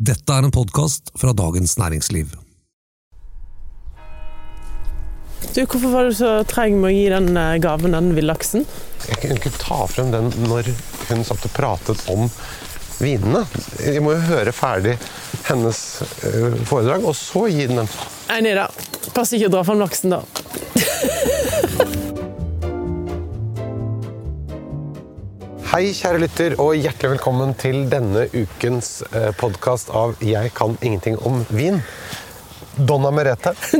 Dette er en podkast fra Dagens Næringsliv. Du, Hvorfor var du så treg med å gi den eh, gaven, den villaksen? Jeg kunne ikke ta frem den når hun satt og pratet om vinene. Jeg må jo høre ferdig hennes eh, foredrag, og så gi den den. Nei, da. Pass ikke å dra fram laksen, da. Hei, kjære lytter, og hjertelig velkommen til denne ukens podkast av Jeg kan ingenting om vin. Donna Merete.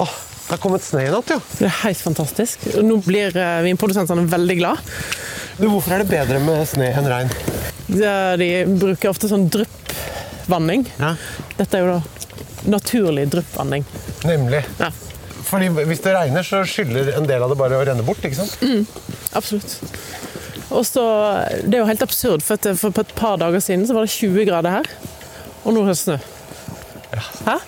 Åh, det har kommet snø i natt, jo. Det er helt fantastisk. Nå blir eh, vinprodusentene veldig glad. Du, hvorfor er det bedre med snø enn regn? De bruker ofte sånn dryppvanning. Ja. Dette er jo da naturlig dryppvanning. Nemlig. Ja, Fordi Hvis det regner, så skylder en del av det bare å renne bort. ikke sant? Mm, absolutt. Og så, Det er jo helt absurd, for, at for på et par dager siden så var det 20 grader her, og nå er det snø. Ja. Hæ?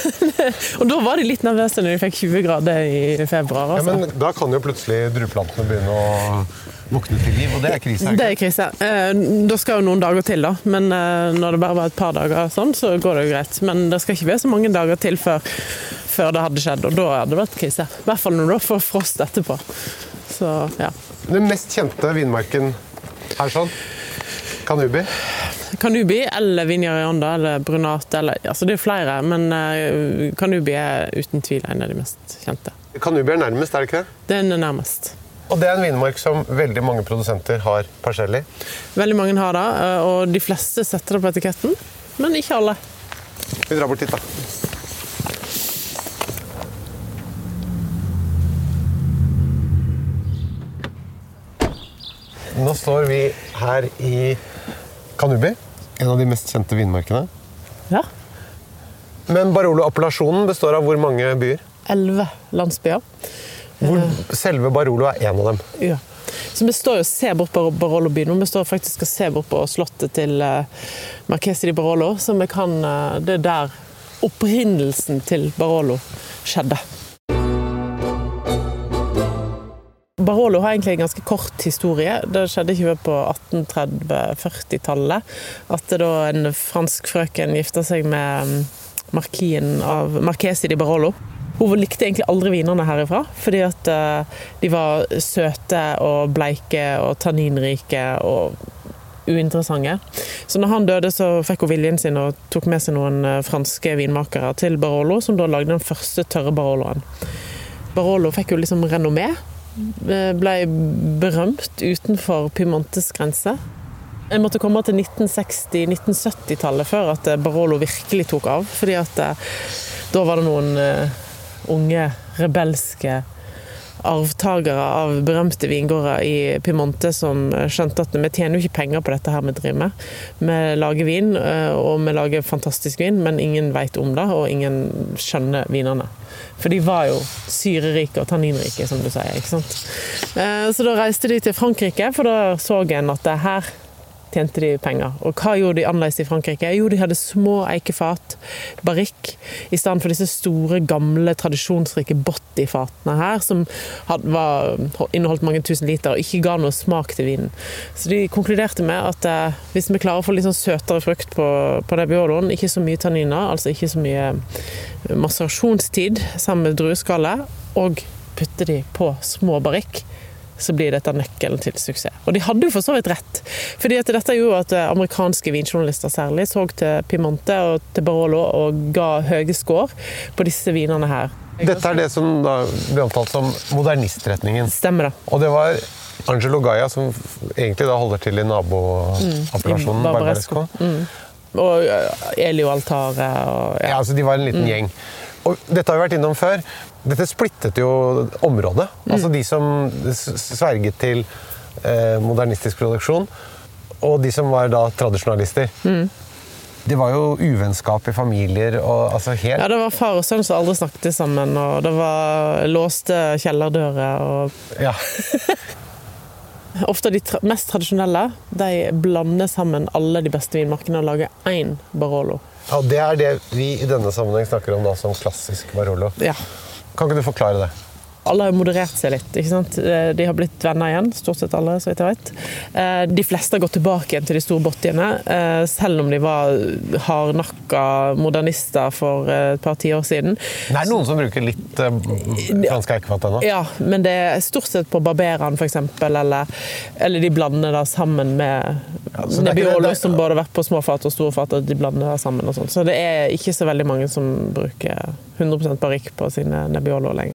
og da var de litt nervøse når de fikk 20 grader i februar. Ja, Altså. men Da kan jo plutselig drueplantene begynne å våkne til liv, og det er krise. Det det er krise. Eh, Da skal jo noen dager til, da. Men eh, når det bare var et par dager sånn, så går det jo greit. Men det skal ikke være så mange dager til før, før det hadde skjedd, og da hadde det vært krise. I hvert fall når du får frost etterpå. Så ja. Den mest kjente vinmarken her sånn? Kanubi. Kanubi eller Vinjarianda eller Brunate eller Altså det er flere, men eh, Kanubi er uten tvil en av de mest kjente. Kanubi er nærmest, er det ikke det? Den er nærmest. Og det er en vinmark som veldig mange produsenter har parsell i. Veldig mange har det, eh, og de fleste setter det på etiketten, men ikke alle. Vi drar bort dit, da. Nå står vi her i Kanubi, en av de mest kjente vinmarkene. Ja. Men Barolo-appellasjonen består av hvor mange byer? Elleve landsbyer. Hvor selve Barolo er en av dem. Ja. Så vi står jo og ser bort på Barolo by nå. Vi står faktisk og ser bort på slottet til Marquesi Marchese di Barolo. Så vi kan, eh, det er der opprinnelsen til Barolo skjedde. Barolo har egentlig en ganske kort historie. Det skjedde ikke på 1830-40-tallet. At da en fransk frøken gifta seg med mm, markien av Marquesi di Barolo. Hun likte egentlig aldri vinene herifra, fordi at eh, de var søte og bleike og tanninrike og uinteressante. Så når han døde, så fikk hun viljen sin og tok med seg noen eh, franske vinmakere til Barolo, som da lagde den første tørre Baroloen. Barolo fikk jo liksom renommé. Eh, Ble berømt utenfor Piemontes grense. Jeg måtte komme til 1960-1970-tallet før at eh, Barolo virkelig tok av. Fordi at eh, da var det noen unge, rebelske arvtakere av berømte vingårder i Piemonte som skjønte at vi tjener jo ikke penger på dette her vi driver med. Vi lager vin, eh, og vi lager fantastisk vin, men ingen vet om det, og ingen skjønner vinene. For de var jo syrerike og tanninrike, som du sier. ikke sant? Eh, Så da reiste de til Frankrike, for da så en at det her tjente de penger. Og hva gjorde de annerledes i Frankrike? Jo, de hadde små eikefat, barrikk, i stedet for disse store, gamle, tradisjonsrike Botti-fatene her, som hadde, var, inneholdt mange tusen liter og ikke ga noe smak til vinen. Så de konkluderte med at eh, hvis vi klarer å få litt sånn søtere frukt på, på Nebbioloen, ikke så mye tanniner, altså ikke så mye eh, maserasjonstid sammen med drueskallet, og putte de på små barrikk, så blir dette nøkkelen til suksess. Og de hadde jo for så vidt rett. Fordi at dette gjorde at eh, amerikanske vinjournalister særlig så til Piemonte og til Barolo og ga høye score på disse vinene her. Dette er det som da blir omtalt som modernistretningen. Stemmer det. Og det var Angelo Gaia som egentlig da holder til i naboappellasjonen Mm, Barbaresco. Mm. Og eh, Elio Altare og Ja, ja. altså De var en liten Mm. gjeng. Og dette har vi vært innom før. Dette splittet jo området. Mm. Altså de som sverget til eh, modernistisk produksjon, og de som var da tradisjonalister. Mm. Det var jo uvennskap i familier og altså helt ja, det var far og sønn som aldri snakket sammen, og det var låste kjellerdører. og ja. Ofte de tra mest tradisjonelle de blander sammen alle de beste vinmarkene og lager én Barolo. ja, Det er det vi i denne sammenheng snakker om da som klassisk Barolo. Ja. Kan ikke du forklare det? Alle har moderert seg litt. ikke sant? Eh, De har blitt venner igjen, stort sett alle, så vidt jeg vet. Eh, De fleste har gått tilbake igjen til de store bottiene, eh, selv om de var hardnakka modernister for et par tiår siden. Det er noen som bruker litt fransk eikefat ennå. Ja, men det er stort sett på Barberaen f.eks., eller, eller de blander det sammen med Ja, Nebbiolo, som både har vært på små fat og store fat, og de blander det sammen og sånn. Så det er ikke så veldig mange som bruker 100% barrikk på sine Nebbiolo lenger.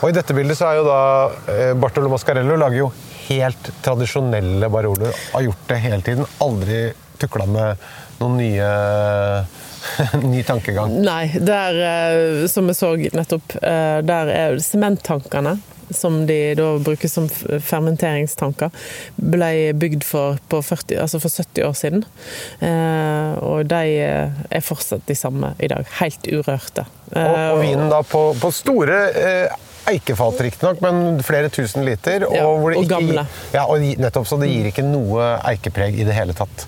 Og i dette bildet så er jo da eh, Bartolo Mascarello lager jo helt tradisjonelle Baroloer. Har gjort det hele tiden. Aldri tukla med noen nye ny tankegang. Nei, der, eh, som vi så nettopp, eh, der er sementtankene, som de da bruker som fermenteringstanker, ble bygd for, på 40, altså for 70 år siden. Eh, og de er fortsatt de samme i dag. Helt urørte. Og, og vinen da på, på store eh, eikefat, riktignok, men flere tusen liter. Og, Ja, hvor det og ikke, gamle. Ja, og nettopp, så det gir ikke noe eikepreg i det hele tatt.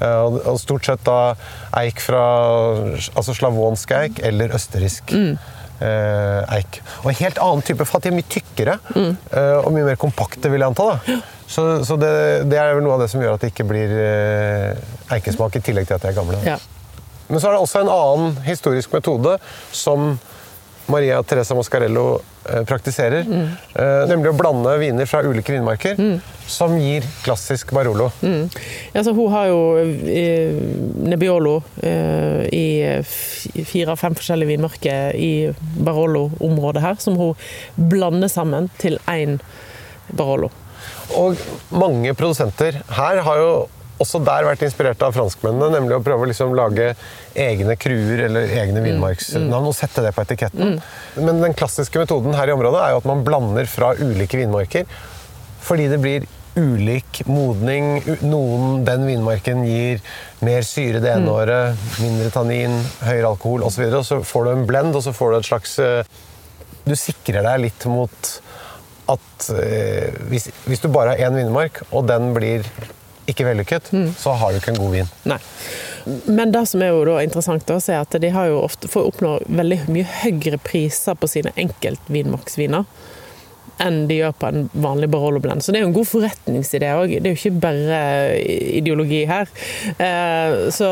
Eh, og, stort sett da eik fra altså slavonsk eik eller østerriksk. Mm. eh, eik. Og en helt annen type fat. De er mye tykkere Mm. eh, og mye mer kompakte, vil jeg anta. da. Så, så det, det er vel noe av det som gjør at det ikke blir eikesmak, i tillegg til at de er gamle. ja. Men så er det også en annen historisk metode som Maria Teresa Mascarello eh, praktiserer. Mm. nemlig å blande viner fra ulike vinmarker, som gir klassisk Barolo. Ja, så hun har jo eh, Nebbiolo eh, i fire-fem forskjellige vinmarker i Barolo-området her, som hun blander sammen til én Barolo. Og mange produsenter her har jo også der vært inspirert av franskmennene, nemlig å prøve å liksom lage egne kruer eller egne vinmarksnavn og sette det på etiketten. Men den klassiske metoden her i området er jo at man blander fra ulike vinmarker, fordi det blir ulik modning. Noen, den vinmarken gir mer syre det ene året, mindre tannin, høyere alkohol osv. Og, så og så får du en blend, og så får du et slags eh, Du sikrer deg litt mot at eh, hvis, hvis du bare har én vinmark, og den blir ikke vellykket, så har du ikke en god vin. Nei. Men det som er jo da interessant også er at de har jo ofte får oppnå veldig mye høyere priser på sine enkeltvinmarksviner enn de gjør på en vanlig Barolo-blend. Så det er jo en god forretningsidé òg. Det er jo ikke bare ideologi her. Eh, Så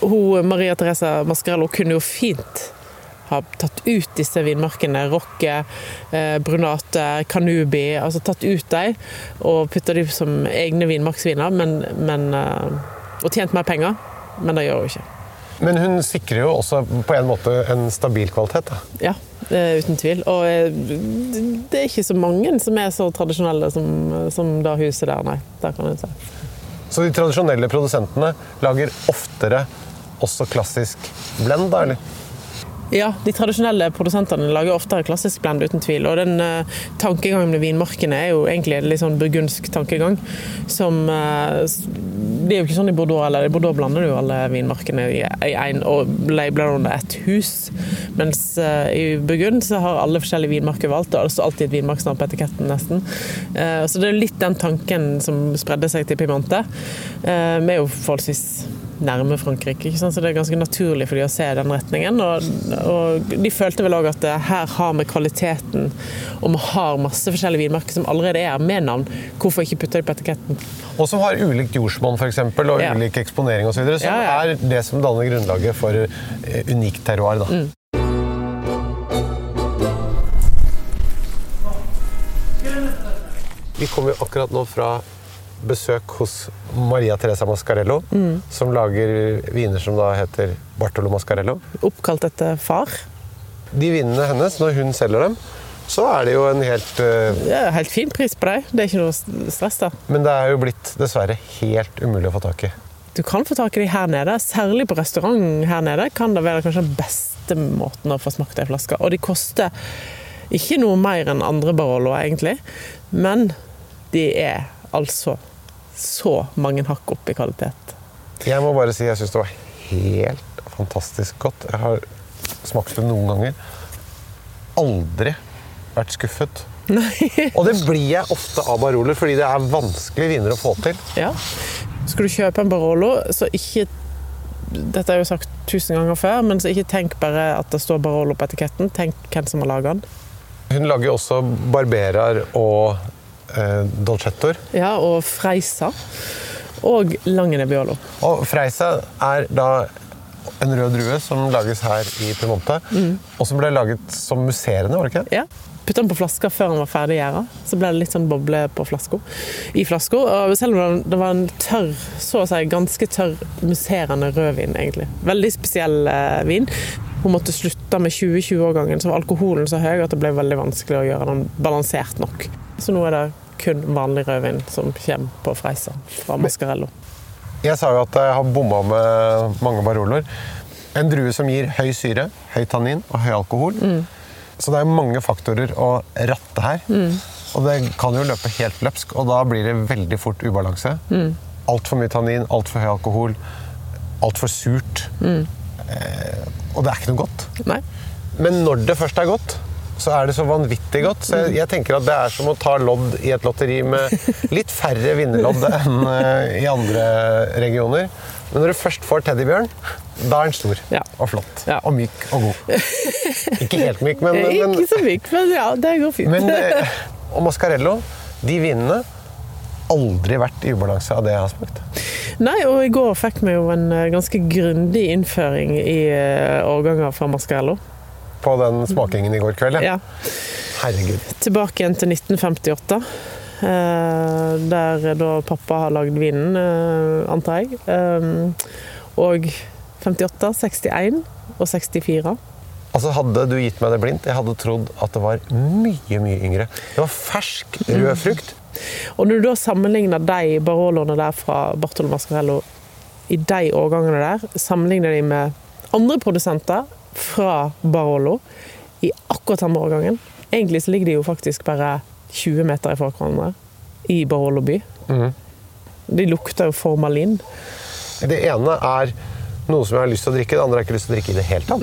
hun, Maria Teresa Mascarello kunne jo fint ha tatt ut disse vinmarkene, Rocke, eh, Brunate, Canubi, altså tatt ut dem og putta dem som egne vinmarksviner, men, men, eh, og tjent mer penger. Men det gjør hun ikke. Men hun sikrer jo også på en måte en stabil kvalitet. Da. Ja, uten tvil. Og eh, det er ikke så mange som er så tradisjonelle som, som det huset der, nei. Der kan hun si. Så de tradisjonelle produsentene lager oftere også klassisk blend, da, eller? Ja, de tradisjonelle produsentene lager oftere klassisk blend, uten tvil. Og den uh, tankegangen med vinmarkene er jo egentlig en litt sånn burgundsk tankegang. Som uh, Det er jo ikke sånn i Bordeaux, eller i Bordeaux blander du jo alle vinmarkene i i en og labeler under ett hus. Mens uh, i Burgund så har alle forskjellige vinmarker valgt, og det står alltid et vinmarksnavn på etiketten, nesten. Så det er litt den tanken som spredde seg til Pimante. Vi er jo forholdsvis nærme Frankrike, ikke sant? så det er ganske naturlig for de å se den retningen. Og, og de følte vel òg at det her har vi kvaliteten, og vi har masse forskjellige vinmarker som allerede er med navn. Hvorfor ikke putte det på etiketten? Og som har ulikt jordsmonn eksempel, og Ja. ulik eksponering osv. Som Ja, ja. er det som danner grunnlaget for eh, unikt terroir. Da. Mm. Vi kommer jo akkurat nå fra besøk hos Maria Teresa Mascarello, Mm. som lager viner som da heter Bartolo Mascarello. Oppkalt etter far. De vinene hennes, når hun selger dem, så er det jo en helt uh... Er helt fin pris på dem. Det er ikke noe stress, da. Men det er jo blitt dessverre helt umulig å få tak i. du kan få tak i de her nede. Særlig på restaurant her nede kan det være kanskje den beste måten å få smakt ei flaske. Og de koster ikke noe mer enn andre Barolo, egentlig. Men de er altså så mange hakk opp i kvalitet. Jeg må bare si jeg syns det var helt fantastisk godt. Jeg har smakt det noen ganger. Aldri vært skuffet. Nei. Og det blir jeg ofte av Baroler, fordi det er vanskelige viner å få til. Ja. Skal du kjøpe en Barolo, så ikke Dette jeg jo sagt tusen ganger før, men så ikke tenk bare at det står Barolo på etiketten. Tenk hvem som har laga den. Hun lager jo også barberer og Dolcettoer. Ja, og Freisa. Og Lange Nebbiolo. Og Freisa er da en rød drue som lages her i Piemonte, og som ble laget som musserende, var det ikke? Ja. Putta den på flaska før den var ferdig gjæra. Så ble det litt sånn boble på flasko, I flaska. Og selv om det var en tørr, så å si ganske tørr, musserende rødvin, egentlig. Veldig spesiell eh, vin. Hun måtte slutte med 2020-årgangen, så var alkoholen så høy at det ble veldig vanskelig å gjøre den balansert nok. Så nå er det kun vanlig rødvin som kommer på Freisa fra Mascarello. Jeg sa jo at jeg har bomma med mange Baroler. En drue som gir høy syre, høy tannin og høy alkohol. Så det er mange faktorer å ratte her. Og det kan jo løpe helt løpsk, og da blir det veldig fort ubalanse. Altfor mye tannin, altfor høy alkohol, altfor surt. Eh, og det er ikke noe godt. Nei? Men når det først er godt, så er det så vanvittig godt. Så jeg, jeg tenker at det er som å ta lodd i et lotteri med litt færre vinnerlodd enn eh, i andre regioner. Men når du først får teddybjørn, da er den stor Ja. og flott. Ja. Og myk og god. Ikke helt myk, men, men, Ikke så myk, men ja, det går fint. men eh, Og Mascarello, de vinene Aldri vært i ubalanse av det jeg har smakt. Nei, og i går fikk vi jo en eh, ganske grundig innføring i årganger fra Mascarello. På den smakingen i går kveld. Ja. Herregud. Tilbake igjen til 1958. eh, Der da pappa har lagd vinen, eh, antar jeg. Eh, Og 58, 61 og 64. Altså Hadde du gitt meg det blindt, jeg hadde trodd at det var mye mye yngre. Det var fersk, rød frukt. Og når du da sammenligner de Baroloene der fra Bartolo Mascarello i de årgangene der, sammenligner de med andre produsenter fra Barolo i akkurat samme årgangen Egentlig så ligger de jo faktisk bare 20 meter fra hverandre i Barolo by. De lukter jo formalin. Det ene er noe som jeg har lyst til å drikke, det andre har jeg ikke lyst til å drikke i det hele tatt.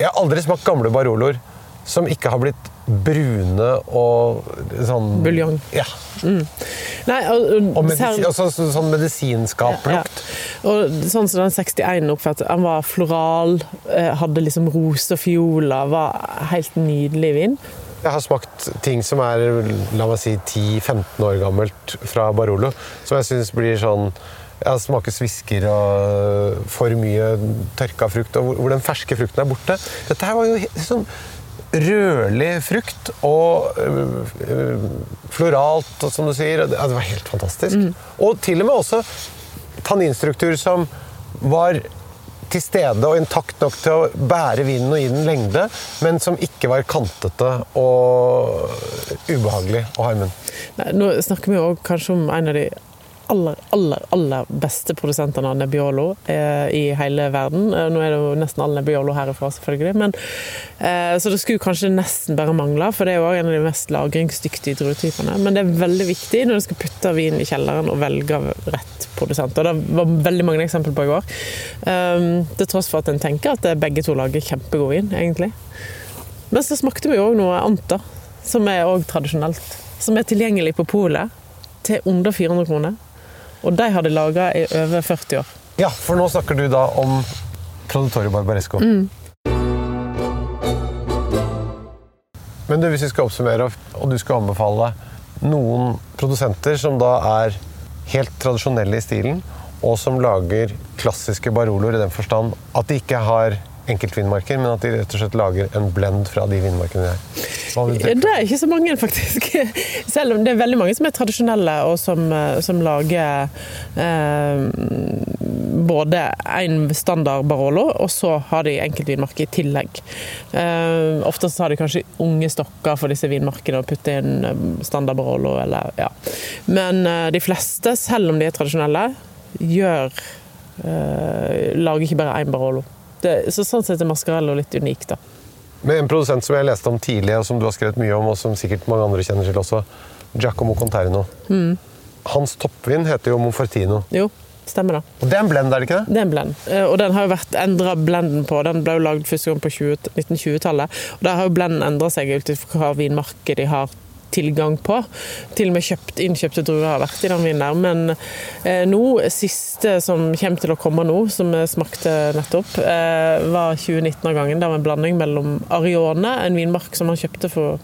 Jeg har aldri smakt gamle Baroloer som ikke har blitt brune og sånn Buljong. Ja. Nei, og, og, Og medisi altså, så- sånn medisinskaplukt. Ja. Og sånn som den 61 oppfattet, han var floral, eh, hadde liksom rose og fioler, var helt nydelig vin. Jeg har smakt ting som er la meg si, 10-15 år gammelt fra Barolo, som jeg syns blir sånn jeg smaker svisker og for mye tørka frukt, og hvor den ferske frukten er borte. Dette her var jo sånn rødlig frukt og øh, øh, floralt, som du sier. Det, ja, det var helt fantastisk. Og til og med også tanninstruktur som var til stede og intakt nok til å bære vinen og gi den lengde, men som ikke var kantete og ubehagelig å ha i munnen. Nå snakker vi også kanskje om en av de aller, aller, aller beste produsentene av Nebbiolo eh, i hele verden. Eh, nå er det jo nesten all Nebbiolo herifra, selvfølgelig. Men, eh, så det skulle kanskje nesten bare mangle, for det er jo også en av de mest lagringsdyktige druetypene. Men det er veldig viktig når du skal putte vin i kjelleren og velge rett produsent. Og det var veldig mange eksempler på i går. Um, til tross for at en tenker at begge to lager kjempegod vin, egentlig. Men så smakte vi òg noe Anta, som er òg tradisjonelt. Som er tilgjengelig på polet til under 400 kroner. Og de har de laga i over 40 år. Ja, for nå snakker du da om Produttorio Barbaresco. Men du, hvis vi skal oppsummere, og du skal anbefale noen produsenter som da er helt tradisjonelle i stilen, og som lager klassiske baroloer i den forstand at de ikke har enkeltvinmarker, men at de rett og slett lager en blend fra de vinmarkene de trekke Det er ikke så mange, faktisk. Selv om det er veldig mange som er tradisjonelle, og som, eh, som lager eh, både en standard Barolo, og så har de enkeltvinmarker i tillegg. Eh, Ofte har de kanskje unge stokker for disse vinmarkene og putter inn eh, standard Barolo, eller ja. Men eh, de fleste, selv om de er tradisjonelle, gjør eh, Lager ikke bare én Barolo. Det, så sånn sett er Mascarello litt unik, da. Med en produsent som jeg leste om tidlig, og som du har skrevet mye om, og som sikkert mange andre kjenner til også, Giacomo Conterno. Hans toppvin heter jo Monfortino. Jo, stemmer det. Og det er en blend, er det ikke det? Det er en blend. Eh, Og den har jo vært endra blenden på. Den ble jo lagd første gang på 1920-tallet. Og der har jo blenden endra seg ut ifra hva vinmarkedet de har tilgang på. Til og med kjøpt, innkjøpte druer har vært i den vinen der. Men eh, nå, siste som kommer til å komme nå, som vi smakte nettopp, eh, var 2019 av gangen. Det var en blanding mellom Arione, en vinmark som han kjøpte for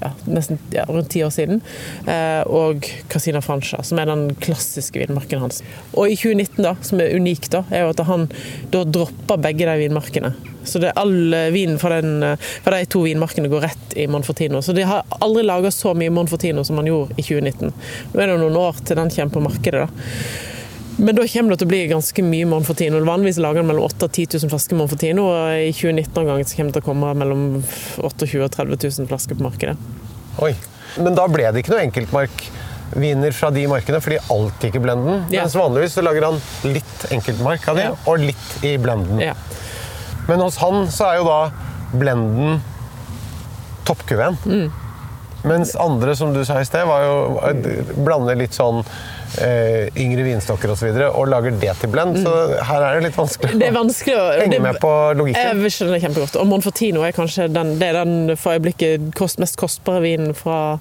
ja, nesten ja, rundt ti år siden, eh, og Casina Francia, som er den klassiske vinmarken hans. Og i 2019, da, som er unikt, da, er jo at han da dropper begge de vinmarkene. Så det all eh, vinen fra, eh, fra de to vinmarkene går rett i Monfortino. Så de har aldri laga så mye Monfortino som man gjorde i 2019. Nå er det noen år til den kommer på markedet, da. Men da kommer det til å bli ganske mye Monfortino. Vanligvis lager en mellom 8000 og 10 000 flasker Monfortino, og i 2019 en gang så kommer det til å komme mellom 28 000 og 30 000 flasker på markedet. Oi. Men da ble det ikke noe enkeltmarkviner fra de markene, fordi alt gikk i blenden. Ja. Mens vanligvis så lager han litt enkeltmark av de, Ja. og litt i blenden. Ja. Men hos han så er jo da blenden toppkuven. Mm. Mens andre, som du sa i sted, var jo blander litt sånn eh, yngre vinstokker osv. Og, så videre, og lager det til blend. Så her er det litt vanskelig. Det er vanskelig å henge det- med på logikken. Jeg skjønner det kjempegodt. Og Monfortino er kanskje den, det er den for øyeblikket kost, mest kostbare vinen fra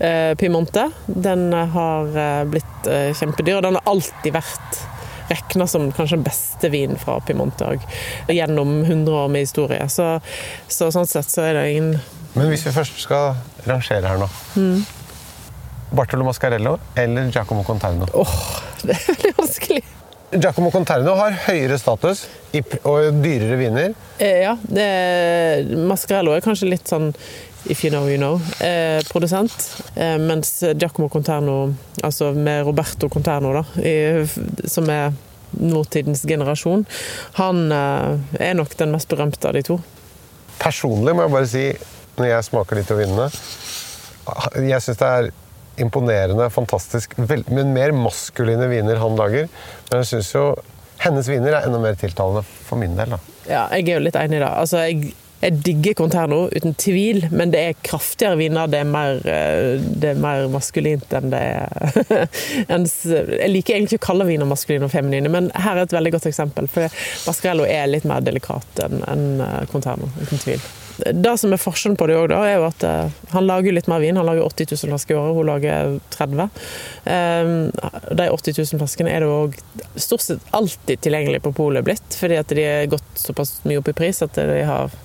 eh, Piemonte. Den har eh, blitt eh, kjempedyr, og den har alltid vært regna som kanskje den beste vinen fra Piemonte gjennom 100 år med historie. Så, så sånn sett så er det ingen Men hvis vi først skal rangere her nå Mm. Bartolo Mascarello eller Giacomo Conterno? Åh, det er veldig vanskelig. Giacomo Conterno har høyere status og dyrere viner. Eh, ja, det, Mascarello er kanskje litt sånn if you know, you know, eh, produsent. Eh, mens Giacomo Conterno, altså med Roberto Conterno, da, i, som er nåtidens generasjon, han eh, er nok den mest berømte av de to. Personlig må jeg bare si, når jeg smaker litt av vinene Jeg syns det er imponerende, fantastisk, men mer maskuline viner han lager. Men jeg syns jo hennes viner er enda mer tiltalende for min del. da. Ja, jeg er jo litt enig i det. Altså, jeg, jeg digger Conterno, uten tvil, men det er kraftigere viner. Det er mer, eh, det er mer maskulint enn det er Jeg liker egentlig ikke å kalle viner maskuline og feminine, men her er et veldig godt eksempel. For Mascarello er litt mer delikat enn eh, Conterno, uten tvil. Det som er forskjellen på det òg, er jo at eh, han lager litt mer vin. Han lager 80 000 flasker i året, hun lager 30. Um, de 80 000 flaskene er det òg stort sett alltid tilgjengelig på polet blitt, fordi at de er gått såpass mye opp i pris at de har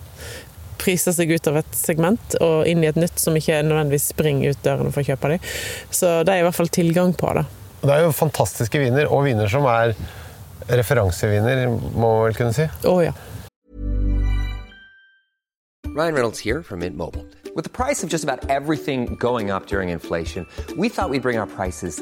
prisa seg ut av et segment og inn i et nytt som ikke nødvendigvis springer ut dørene for å kjøpe dem. Så det er i hvert fall tilgang på det. Det er jo fantastiske viner, og viner som er referanseviner, må man vel kunne si. Å ja. Ryan Reynolds here from Mint Mobile. With the price of just about everything going up during inflation, we thought we'd bring our prices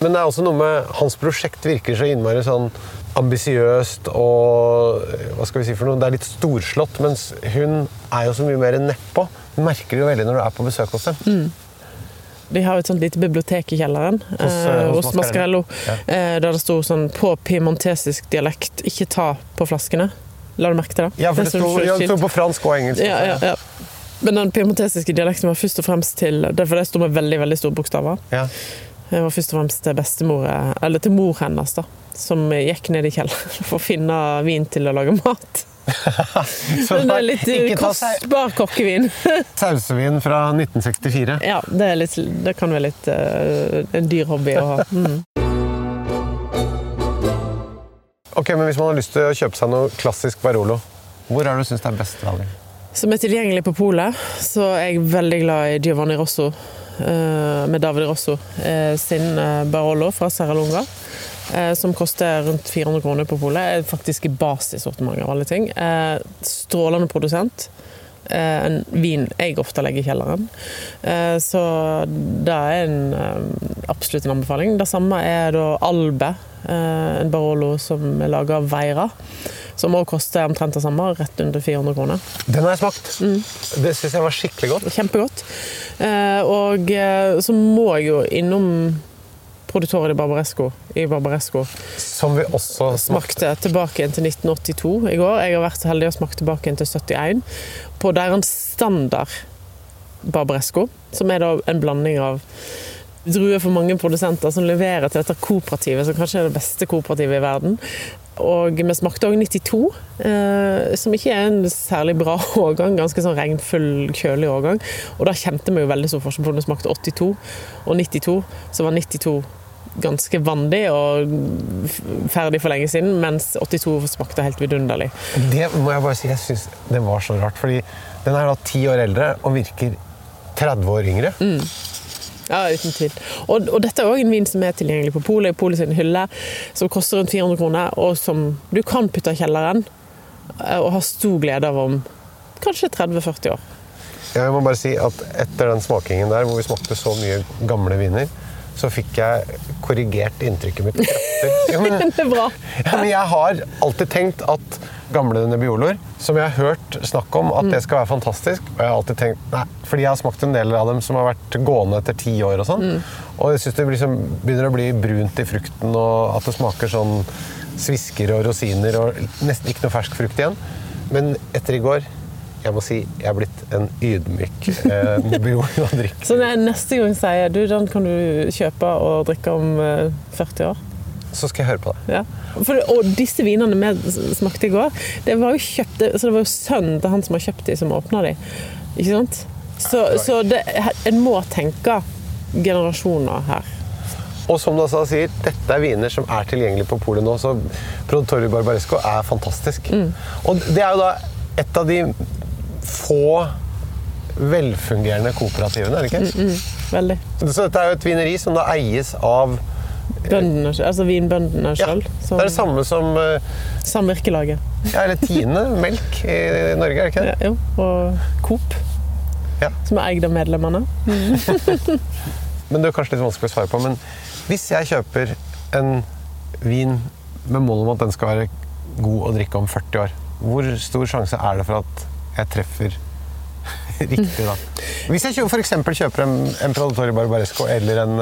Men det er også noe med hans prosjekt virker så innmari sånn ambisiøst og hva skal vi si for noe, Det er litt storslått, mens hun er jo så mye mer nedpå. Du merker det jo veldig når du er på besøk hos dem. De har et sånt lite bibliotek i kjelleren Hos, eh, eh, hos hos Mascarello. ja. eh, der det sto sånn på piemontesisk dialekt 'ikke ta på flaskene'. La du merke til det? Ja, for det det, sto, ja, det sto på fransk og engelsk. ja, ja, ja. Men den piemontesiske dialekten var først og fremst til Derfor det sto med veldig veldig store bokstaver. Ja. Det var først og fremst til bestemor, eller til mor hennes, da. Som gikk ned i kjelleren for å finne vin til å lage mat. Så det er litt kostbar kokkevin. sausevin fra 1964. Ja, det, litt, det kan være litt uh, en dyr hobby å ha. Mm. Ok, men Hvis man har lyst til å kjøpe seg noe klassisk Barolo, hvor er det du syns det er best valg? Som er tilgjengelig på polet, så er jeg veldig glad i Giovanni Rosso. Eh, med David Rosso eh, sin eh, Barolo fra Serra Lunga. som koster rundt 400 kroner på polet. Faktisk i basissortiment av alle ting. Strålende produsent. En vin jeg ofte legger i kjelleren. Så det er en, absolutt en anbefaling. Det samme er da Albe, en Barolo som er laga av Veira. Som også koster omtrent det samme, rett under 400 kroner. Den har jeg smakt. Mm. Det syns jeg var skikkelig godt. Kjempegodt. Eh, og eh, så må jeg jo innom Produttore i Barbaresco i Barbaresco. Som vi også smakte. Smakte tilbake til 1982 i går. Jeg har vært så heldig å smake tilbake til 71. På deres standard Barbaresco, som er da en blanding av druer for mange produsenter som leverer til dette kooperativet, som kanskje er det beste kooperativet i verden. Og vi smakte òg 92, eh, som ikke er en særlig bra årgang. Ganske sånn regnfull, kjølig årgang. Og da kjente vi jo veldig stor forskjell på om vi smakte 82 og 92. Så var 92 ganske vandig og ferdig for lenge siden, mens 82 smakte helt vidunderlig. Det må jeg bare si, jeg syns det var så rart. Fordi den er da ti år eldre og virker 30 år yngre. Mm. Ja, uten tvil. Og, og dette er òg en vin som er tilgjengelig på polet, i polet sin hylle, som koster rundt 400 kroner, og som du kan putte i kjelleren eh, og ha stor glede av om kanskje 30-40 år. Jeg må bare si at etter den smakingen der, hvor vi smakte så mye gamle viner, så fikk jeg korrigert inntrykket mitt kraftig. Jo, men, Det er bra. ja, men jeg har alltid tenkt at gamle Nebbioloer, som jeg har hørt snakk om at det skal være fantastisk, og jeg har alltid tenkt nei, fordi jeg har smakt en del av dem som har vært gående etter ti år og sånn, og jeg synes det liksom begynner å bli brunt i frukten, og at det smaker sånn svisker og rosiner og nesten ikke noe fersk frukt igjen. Men etter i går jeg må si jeg er blitt en ydmyk eh, å drikke. Så neste gang sier du, den kan du kjøpe og drikke om eh, 40 år. Så skal jeg høre på det. Ja. For, og disse vinene vi smakte i går, det var jo kjøpt, så det var jo sønnen til han som har kjøpt de, som åpna de. Ikke sant? Så, så det, en må tenke generasjoner her. Og som du også sier, dette er viner som er tilgjengelige på polet nå, så Produttori Barbaresco er fantastisk. Og det er jo da et av de få velfungerende kooperativene, er det ikke? Veldig. Så dette er jo et vineri som da eies av Bøndene, altså vinbøndene ja. Det er det samme som eh, Samvirkelaget. ja, eller Tine melk i Norge, er det ikke det? Ja, jo. Og Coop, Ja. som er eid av medlemmene. Men det er kanskje litt vanskelig å svare på. Men hvis jeg kjøper en vin med mål om at den skal være god å drikke om 40 år, hvor stor sjanse er det for at jeg treffer riktig da? Hvis jeg f.eks. kjøper en, en Predatori Barbaresco eller en,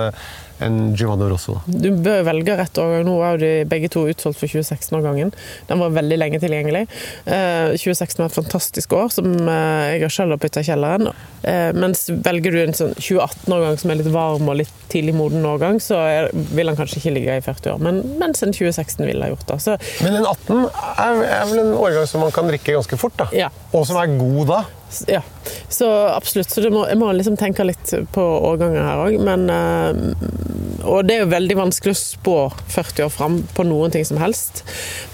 eh, en Giovanni Rosso. Du bør velge rett årgang. Nå er jo de begge to utsolgt for 2016-årgangen. Den var veldig lenge tilgjengelig. Eh, 2016 var et fantastisk år, som eh, jeg har selv har putta i kjelleren. Eh, mens velger du en sånn 2018-årgang som er litt varm og litt tidlig moden årgang, så er, vil den kanskje ikke ligge i 40 år. Men, mens en 2016 ville ha gjort det. Så Men en 18 er, er vel en årgang som man kan drikke ganske fort, da? Ja. Og som er god da? Ja, så absolutt. Så må, jeg må liksom tenke litt på årganger her òg. Eh, og det er jo veldig vanskelig å spå 40 år fram på noen ting som helst.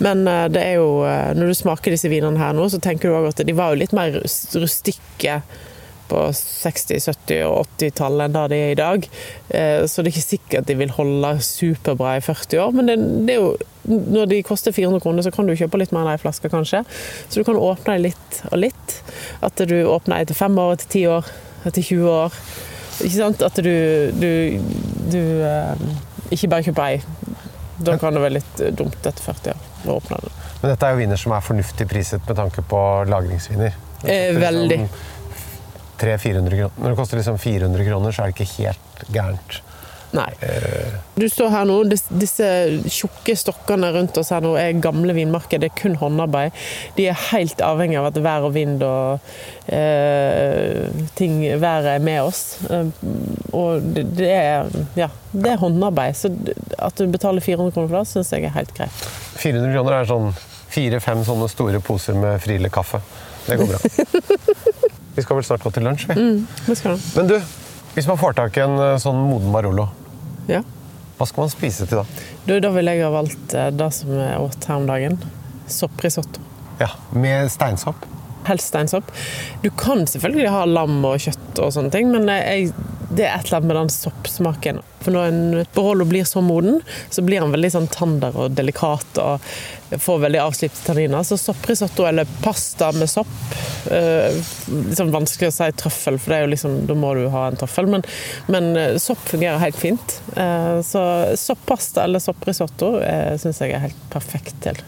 Men eh, det er jo, eh, når du smaker disse vinene her nå, så tenker du òg at de var jo litt mer rustikke på 60-, 70- og 80-tallet enn det de er i dag. Eh, Så det er ikke sikkert de vil holde superbra i 40 år, men det, det er jo når de koster 400 kroner, så kan du kjøpe litt mer enn ei flaske, kanskje. Så du kan åpne dem litt og litt. At du åpner etter fem år, etter ti år, etter 20 år. Ikke sant? At du, du, du eh, ikke bare kjøper ei. Da kan det være litt eh, dumt etter 40 år å åpne den. Men dette er jo viner som er fornuftig priset med tanke på lagringsviner. Eh, veldig. liksom 300-400 kroner. Når det koster liksom 400 kroner, så er det ikke helt gærent. Nei. Du står her nå, disse tjukke stokkene rundt oss her nå er gamle vinmarker. Det er kun håndarbeid. De er helt avhengig av at vær og vind og eh, ting, været er med oss. Eh, og det, det er ja, det er håndarbeid. Så at du betaler 400 kroner for det, syns jeg er helt greit. 400 kroner er sånn fire-fem sånne store poser med Friele kaffe. Det går bra. Vi skal vel snart gå til lunsj, vi. Mm. Men du, hvis man får tak i en eh, sånn moden Barolo, Ja. hva skal man spise til da? Du, da ville jeg ha valgt eh, det som jeg åt her om dagen. Sopprisotto. Ja, Med steinsopp? helst steinsopp. Du kan selvfølgelig ha lam og kjøtt og sånne ting, men jeg, det er et eller annet med den soppsmaken. For når en Barolo blir så moden, så blir han veldig sånn tander og delikat og får veldig avslipte tanniner. Så sopprisotto eller pasta med sopp eh, sånn vanskelig å si trøffel, for det er jo liksom, da må du ha en trøffel. Men, men eh, sopp fungerer helt fint. Eh, så soppasta eller sopprisotto eh, syns jeg er helt perfekt til.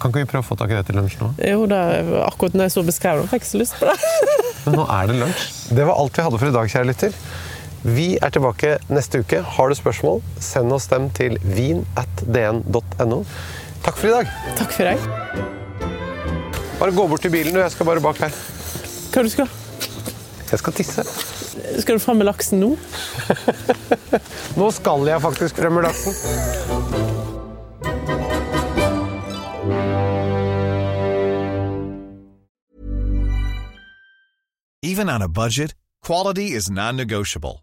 Kan ikke vi prøve å få tak i det til lunsj nå? Jo, da, akkurat når jeg så beskrev det, fikk jeg så lyst på det. Men nå er det lunsj. Det var alt vi hadde for i dag, kjære lytter. Vi er tilbake neste uke. Har du spørsmål, send oss dem til vin.dn.no. Takk for i dag. Takk for deg. Bare gå bort til bilen, du. Jeg skal bare bak her. Hva du skal Jeg skal tisse. Skal du fram med laksen nå? Nå skal jeg faktisk frem med laksen. Even on a budget, quality is non-negotiable.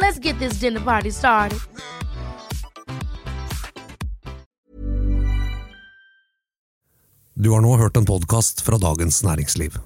Let's get this dinner party started. Du har nå hørt en podkast fra Dagens Næringsliv.